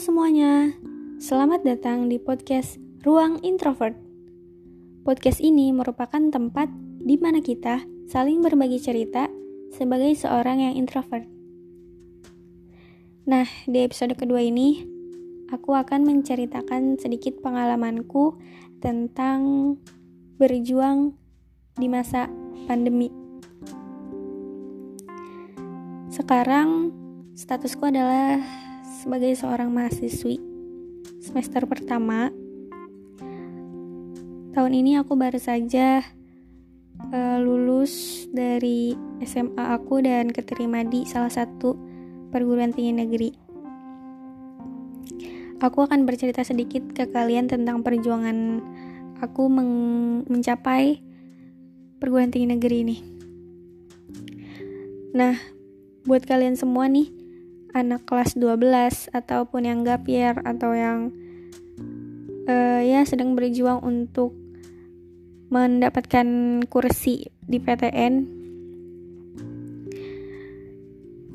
semuanya, selamat datang di podcast Ruang Introvert. Podcast ini merupakan tempat di mana kita saling berbagi cerita sebagai seorang yang introvert. Nah, di episode kedua ini, aku akan menceritakan sedikit pengalamanku tentang berjuang di masa pandemi. Sekarang, statusku adalah sebagai seorang mahasiswi semester pertama. Tahun ini aku baru saja uh, lulus dari SMA aku dan keterima di salah satu perguruan tinggi negeri. Aku akan bercerita sedikit ke kalian tentang perjuangan aku mencapai perguruan tinggi negeri ini. Nah, buat kalian semua nih anak kelas 12 ataupun yang gap year atau yang uh, ya sedang berjuang untuk mendapatkan kursi di PTN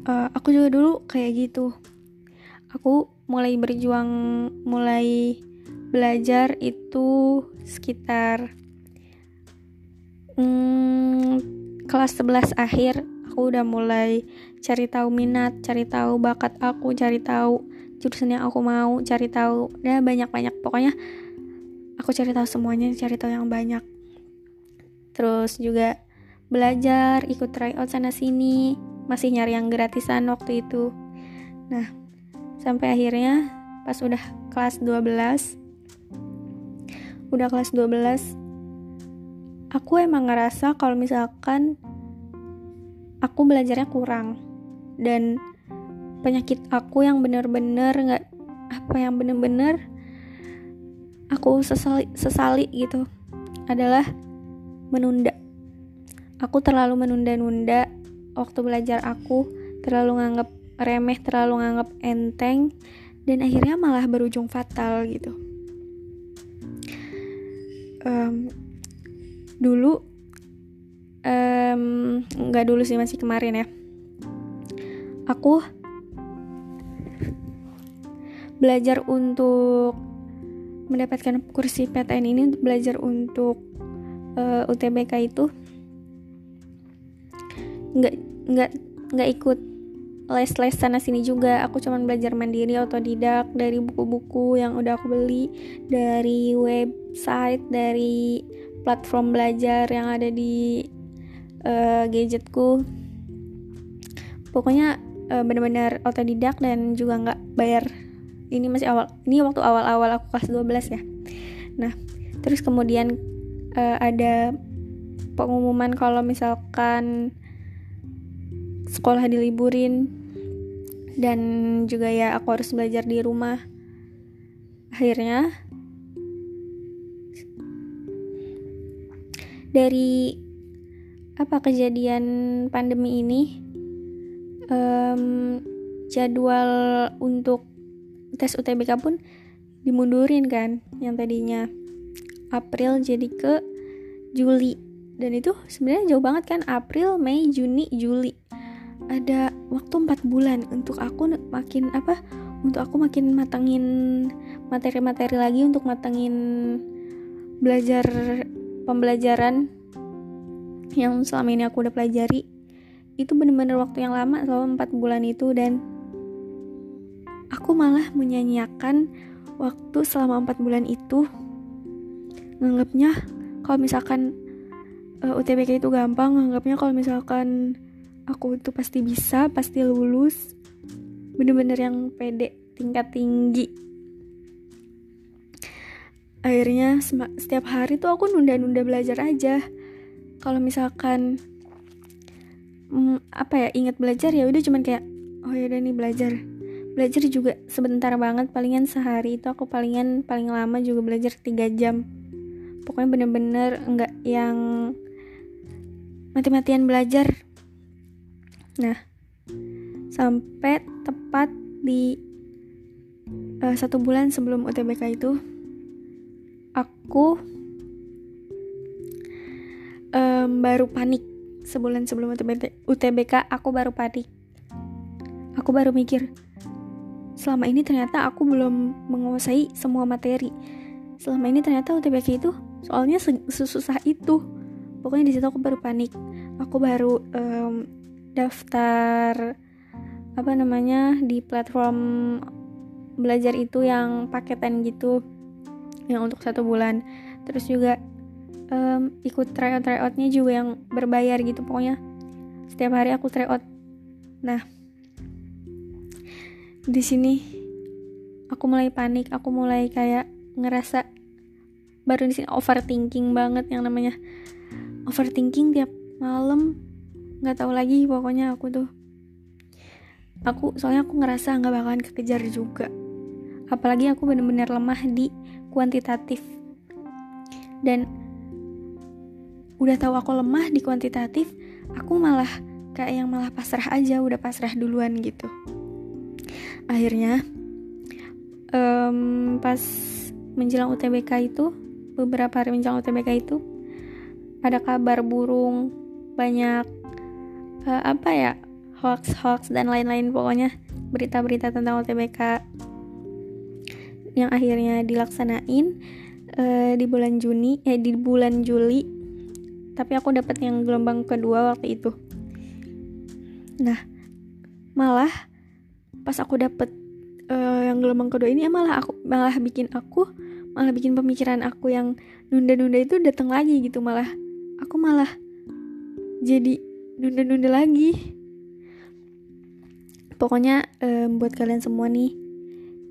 uh, eh, aku juga dulu kayak gitu. Aku mulai berjuang mulai belajar itu sekitar hmm, kelas 11 akhir aku udah mulai cari tahu minat, cari tahu bakat aku, cari tahu jurusan yang aku mau, cari tahu ya banyak-banyak pokoknya aku cari tahu semuanya, cari tahu yang banyak. Terus juga belajar, ikut tryout sana sini, masih nyari yang gratisan waktu itu. Nah, sampai akhirnya pas udah kelas 12 udah kelas 12 aku emang ngerasa kalau misalkan aku belajarnya kurang. Dan penyakit aku yang bener-bener nggak apa yang bener-bener aku sesali, sesali gitu adalah menunda. Aku terlalu menunda-nunda waktu belajar aku terlalu nganggap remeh terlalu nganggap enteng dan akhirnya malah berujung fatal gitu. Um, dulu nggak um, dulu sih masih kemarin ya. Aku belajar untuk mendapatkan kursi PTN ini belajar untuk uh, eh, UTBK itu nggak nggak nggak ikut les-les sana sini juga. Aku cuman belajar mandiri otodidak dari buku-buku yang udah aku beli dari website dari platform belajar yang ada di uh, gadgetku. Pokoknya uh, benar-benar otodidak dan juga nggak bayar. Ini masih awal ini waktu awal-awal aku kelas 12 ya. Nah terus kemudian uh, ada pengumuman kalau misalkan sekolah diliburin dan juga ya aku harus belajar di rumah. Akhirnya dari apa kejadian pandemi ini? Um, jadwal untuk tes UTBK pun dimundurin kan yang tadinya April jadi ke Juli. Dan itu sebenarnya jauh banget kan April Mei Juni Juli. Ada waktu 4 bulan untuk aku makin apa untuk aku makin matangin materi-materi lagi untuk matangin belajar pembelajaran yang selama ini aku udah pelajari. Itu bener-bener waktu yang lama selama 4 bulan itu dan aku malah menyanyiakan waktu selama 4 bulan itu. Nganggapnya kalau misalkan uh, eh, UTBK itu gampang nganggapnya kalau misalkan aku itu pasti bisa pasti lulus bener-bener yang pede tingkat tinggi. Akhirnya setiap hari tuh aku nunda-nunda belajar aja kalau misalkan hmm, apa ya ingat belajar ya udah cuman kayak oh ya udah nih belajar. Belajar juga sebentar banget palingan sehari itu aku palingan paling lama juga belajar 3 jam. Pokoknya bener-bener enggak yang mati-matian belajar. Nah sampai tepat di uh, satu bulan sebelum UTBK itu aku um, baru panik sebulan sebelum UTBK aku baru panik. Aku baru mikir selama ini ternyata aku belum menguasai semua materi. Selama ini ternyata UTBK itu soalnya sesusah itu. Pokoknya di situ aku baru panik. Aku baru um, daftar apa namanya di platform belajar itu yang paketan gitu yang untuk satu bulan. Terus juga um, ikut tryout tryoutnya juga yang berbayar gitu. Pokoknya setiap hari aku tryout. Nah di sini aku mulai panik. Aku mulai kayak ngerasa baru di sini overthinking banget yang namanya. Overthinking tiap malam. Nggak tahu lagi pokoknya aku tuh. Aku soalnya aku ngerasa nggak bakalan kekejar juga. Apalagi aku bener-bener lemah di kuantitatif. Dan udah tahu aku lemah di kuantitatif aku malah kayak yang malah pasrah aja udah pasrah duluan gitu. Akhirnya um, pas menjelang UTBK itu beberapa hari menjelang UTBK itu ada kabar burung banyak uh, apa ya hoax hoax dan lain-lain pokoknya berita-berita tentang UTBK yang akhirnya dilaksanain uh, di bulan Juni eh di bulan Juli tapi aku dapat yang gelombang kedua waktu itu. Nah malah pas aku dapet uh, yang gelombang kedua ini malah aku malah bikin aku malah bikin pemikiran aku yang nunda-nunda itu datang lagi gitu. Malah aku malah jadi nunda-nunda lagi. Pokoknya um, buat kalian semua nih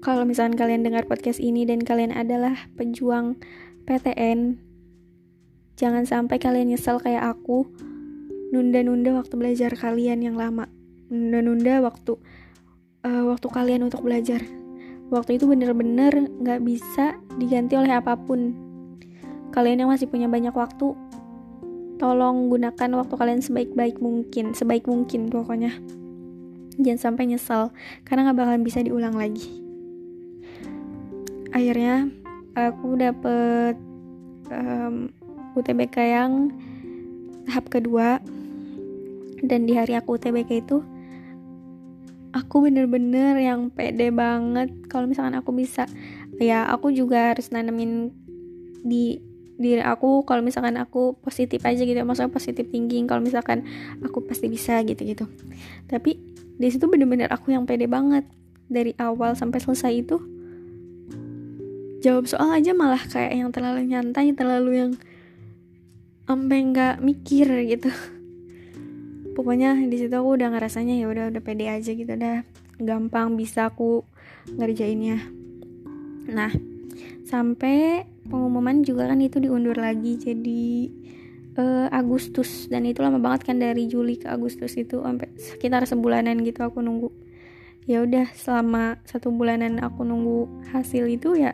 kalau misalnya kalian dengar podcast ini dan kalian adalah pejuang PTN jangan sampai kalian nyesel kayak aku nunda-nunda waktu belajar kalian yang lama nunda-nunda waktu uh, waktu kalian untuk belajar. Waktu itu bener-bener gak bisa diganti oleh apa pun. Kalian yang masih punya banyak waktu, tolong gunakan waktu kalian sebaik-baik mungkin, sebaik mungkin pokoknya. Jangan sampai nyesal, karena gak bakalan bisa diulang lagi. Akhirnya, aku dapet UTBK yang tahap kedua, dan di hari aku UTBK itu, aku bener-bener yang pede banget. Kalau misalkan aku bisa ya aku juga harus nanemin di diri aku. Kalau misalkan aku positif aja gitu maksudnya positif thinking. Kalau misalkan aku pasti bisa gitu-gitu. Tapi di situ bener-bener aku yang pede banget. Dari awal sampai selesai itu jawab soal aja malah kayak yang terlalu nyantai terlalu yang sampai nggak mikir gitu. Pokoknya di situ aku udah ngerasanya ya udah udah pede aja gitu udah gampang bisa aku ngerjainnya. Nah sampai pengumuman juga kan itu diundur lagi jadi uh, Agustus. Dan itu lama banget kan dari Juli ke Agustus itu sampai sekitar sebulanan gitu aku nunggu. Ya udah selama satu bulanan aku nunggu hasil itu ya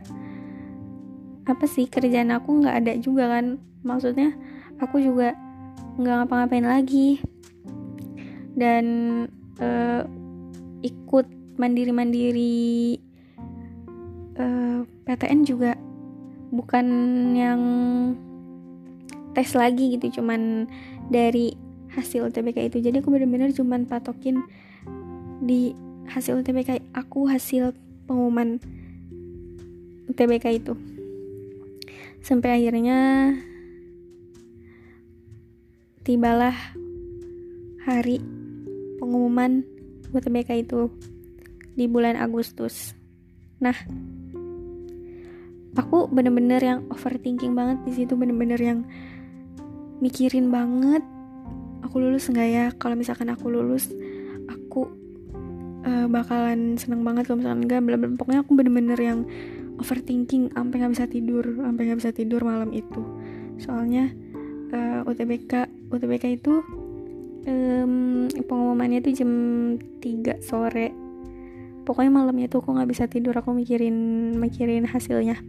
apa sih kerjaan aku nggak ada juga kan. Maksudnya aku juga nggak ngapa-ngapain lagi. Dan uh, ikut mandiri-mandiri uh, eh, PTN juga. Bukan yang tes lagi gitu cuman dari hasil UTBK itu. Jadi aku bener-bener cuman patokin di hasil UTBK aku hasil pengumuman UTBK itu. Sampai akhirnya tibalah hari pengumuman UTBK itu di bulan Agustus. Nah, aku bener-bener yang overthinking banget di situ bener-bener yang mikirin banget. Aku lulus nggak ya? Kalau misalkan aku lulus aku uh, bakalan seneng banget kalau misalkan enggak belum pokoknya aku bener-bener yang overthinking sampai nggak bisa tidur sampai nggak bisa tidur malam itu. Soalnya uh, eh, UTBK UTBK itu um, pengumumannya tuh jam 3 sore. Pokoknya malamnya tuh aku nggak bisa tidur aku mikirin mikirin hasilnya.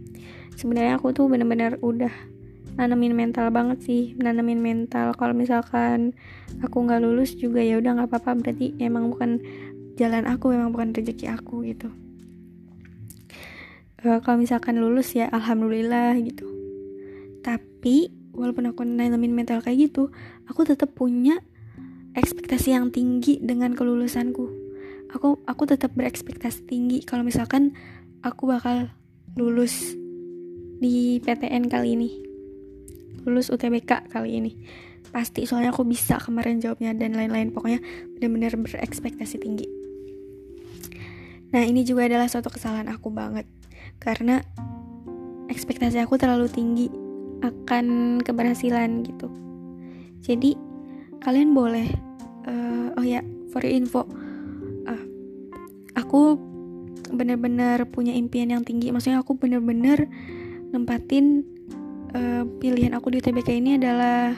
Sebenarnya aku tuh bener-bener udah nanamin mental banget sih nanamin mental. Kalau misalkan aku nggak lulus juga ya udah nggak apa-apa berarti emang bukan jalan aku emang bukan rezeki aku gitu. Uh, kalau misalkan lulus ya alhamdulillah gitu. Tapi walaupun aku nanamin mental kayak gitu aku tetap punya ekspektasi yang tinggi dengan kelulusanku. Aku aku tetap berekspektasi tinggi kalau misalkan aku bakal lulus di PTN kali ini. Lulus UTBK kali ini. Pasti soalnya aku bisa kemarin jawabnya dan lain-lain. Pokoknya benar-benar berekspektasi tinggi. Nah ini juga adalah suatu kesalahan aku banget. Karena ekspektasi aku terlalu tinggi akan keberhasilan gitu. Jadi kalian boleh uh, oh ya for info uh, aku bener-bener punya impian yang tinggi. Maksudnya aku bener-bener nempatin uh, pilihan aku di TBK ini adalah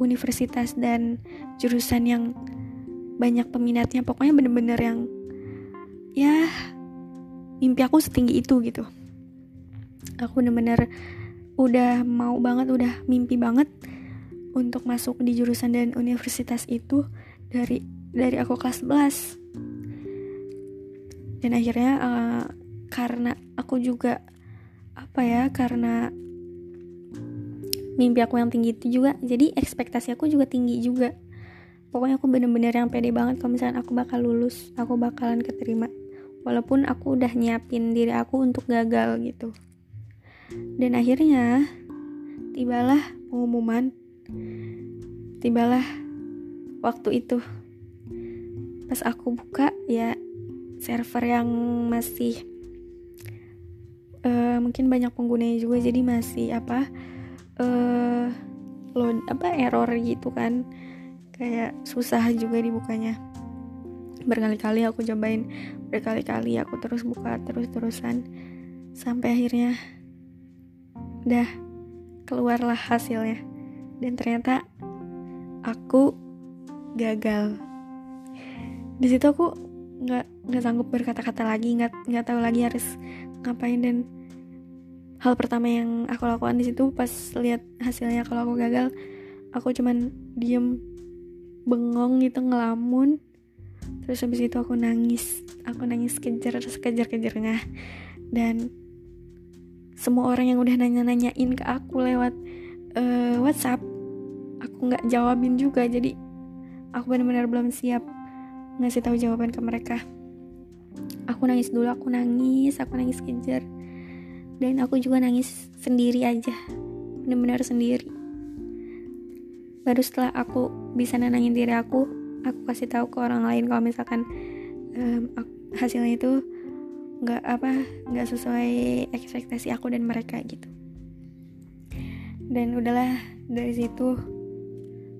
universitas dan jurusan yang banyak peminatnya. Pokoknya bener-bener yang ya mimpi aku setinggi itu gitu. Aku bener-bener udah mau banget udah mimpi banget untuk masuk di jurusan dan universitas itu dari dari aku kelas 11 dan akhirnya uh, karena aku juga apa ya karena mimpi aku yang tinggi itu juga jadi ekspektasi aku juga tinggi juga. Pokoknya aku bener-bener yang pede banget kalau misalnya aku bakal lulus aku bakalan keterima. Walaupun aku udah nyiapin diri aku untuk gagal gitu dan akhirnya tibalah pengumuman. Tibalah waktu itu. Pas aku buka ya server yang masih uh, mungkin banyak penggunanya juga jadi masih apa uh, load apa error gitu kan. Kayak susah juga dibukanya. Berkali-kali aku cobain berkali-kali aku terus buka terus-terusan. Sampai akhirnya dah keluarlah hasilnya. Dan ternyata aku gagal. Di situ aku nggak nggak sanggup berkata-kata lagi nggak nggak tahu lagi harus ngapain. Dan hal pertama yang aku lakukan di situ pas lihat hasilnya kalau aku gagal aku cuman diem bengong gitu ngelamun. Terus habis itu aku nangis aku nangis kejar terus kejar kejarnya dan semua orang yang udah nanya-nanyain ke aku lewat uh, WhatsApp aku nggak jawabin juga. Jadi aku benar-benar belum siap ngasih tahu jawaban ke mereka. Aku nangis dulu aku nangis aku nangis kejar. Dan aku juga nangis sendiri aja benar-benar sendiri. Baru setelah aku bisa nenangin diri aku aku kasih tahu ke orang lain kalau misalkan um, hasilnya itu nggak apa nggak sesuai ekspektasi aku dan mereka gitu. Dan udahlah dari situ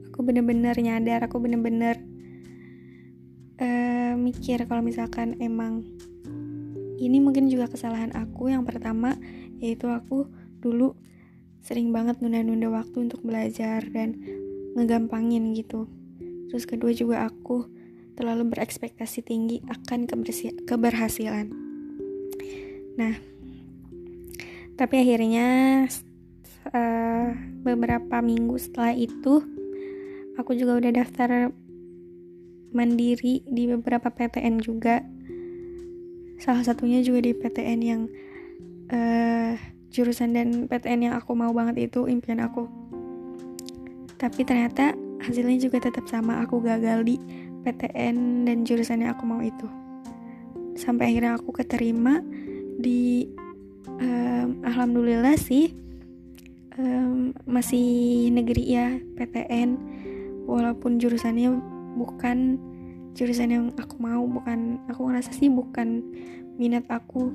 aku bener-bener nyadar aku bener-bener uh, mikir kalau misalkan emang ini mungkin juga kesalahan aku. Yang pertama yaitu aku dulu sering banget nunda-nunda waktu untuk belajar dan ngegampangin gitu. Terus kedua juga aku terlalu berekspektasi tinggi akan keberhasilan nah tapi akhirnya uh, beberapa minggu setelah itu aku juga udah daftar mandiri di beberapa PTN juga. Salah satunya juga di PTN yang uh, jurusan dan PTN yang aku mau banget itu impian aku. Tapi ternyata hasilnya juga tetap sama aku gagal di PTN dan jurusan yang aku mau itu. Sampai akhirnya aku keterima di um, alhamdulillah sih um, masih negeri ya PTN walaupun jurusannya bukan jurusan yang aku mau bukan aku ngerasa sih bukan minat aku.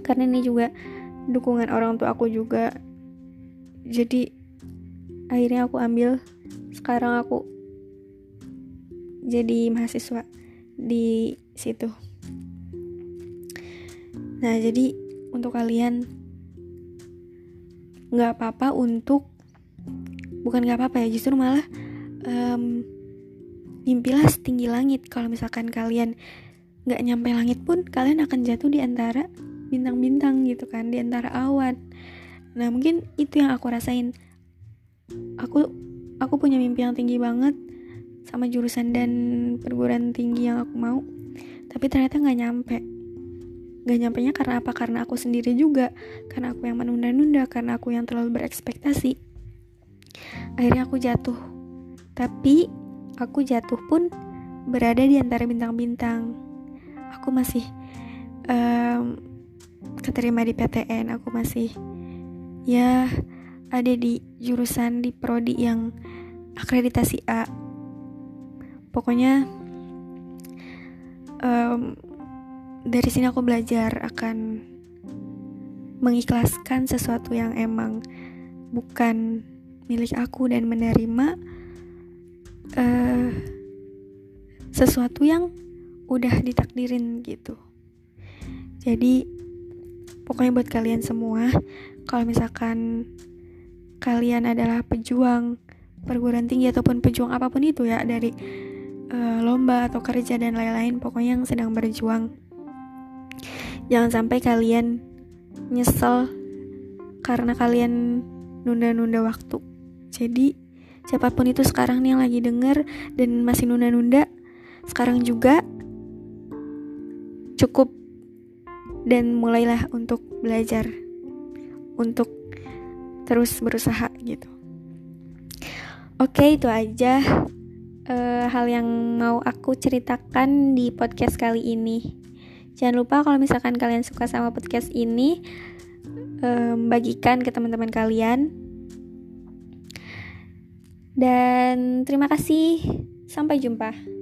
Karena ini juga dukungan orang tua aku juga. Jadi akhirnya aku ambil sekarang aku jadi mahasiswa di situ nah jadi untuk kalian nggak apa-apa untuk bukan nggak apa-apa ya justru malah um, mimpilah setinggi langit. Kalau misalkan kalian nggak nyampe langit pun kalian akan jatuh di antara bintang-bintang gitu kan di antara awan. Nah mungkin itu yang aku rasain. Aku aku punya mimpi yang tinggi banget sama jurusan dan perguruan tinggi yang aku mau tapi ternyata nggak nyampe Gak nyampe nya karena apa? Karena aku sendiri juga. Karena aku yang menunda-nunda. Karena aku yang terlalu berekspektasi. Akhirnya aku jatuh. Tapi aku jatuh pun berada di antara bintang-bintang. Aku masih um, keterima di PTN aku masih ya ada di jurusan di prodi yang akreditasi A. Pokoknya um, dari sini aku belajar akan mengikhlaskan sesuatu yang emang bukan milik aku dan menerima uh, sesuatu yang udah ditakdirin gitu. Jadi pokoknya buat kalian semua kalau misalkan kalian adalah pejuang perguruan tinggi ataupun pejuang apa pun itu ya dari uh, lomba atau kerja dan lain-lain pokoknya yang sedang berjuang jangan sampai kalian nyesel karena kalian nunda-nunda waktu. Jadi siapa pun itu sekarang nih yang lagi denger dan masih nunda-nunda sekarang juga cukup dan mulailah untuk belajar untuk terus berusaha gitu. Oke itu aja uh, hal yang mau aku ceritakan di podcast kali ini jangan lupa kalau misalkan kalian suka sama podcast ini um, bagikan ke teman-teman kalian. Dan terima kasih. Sampai jumpa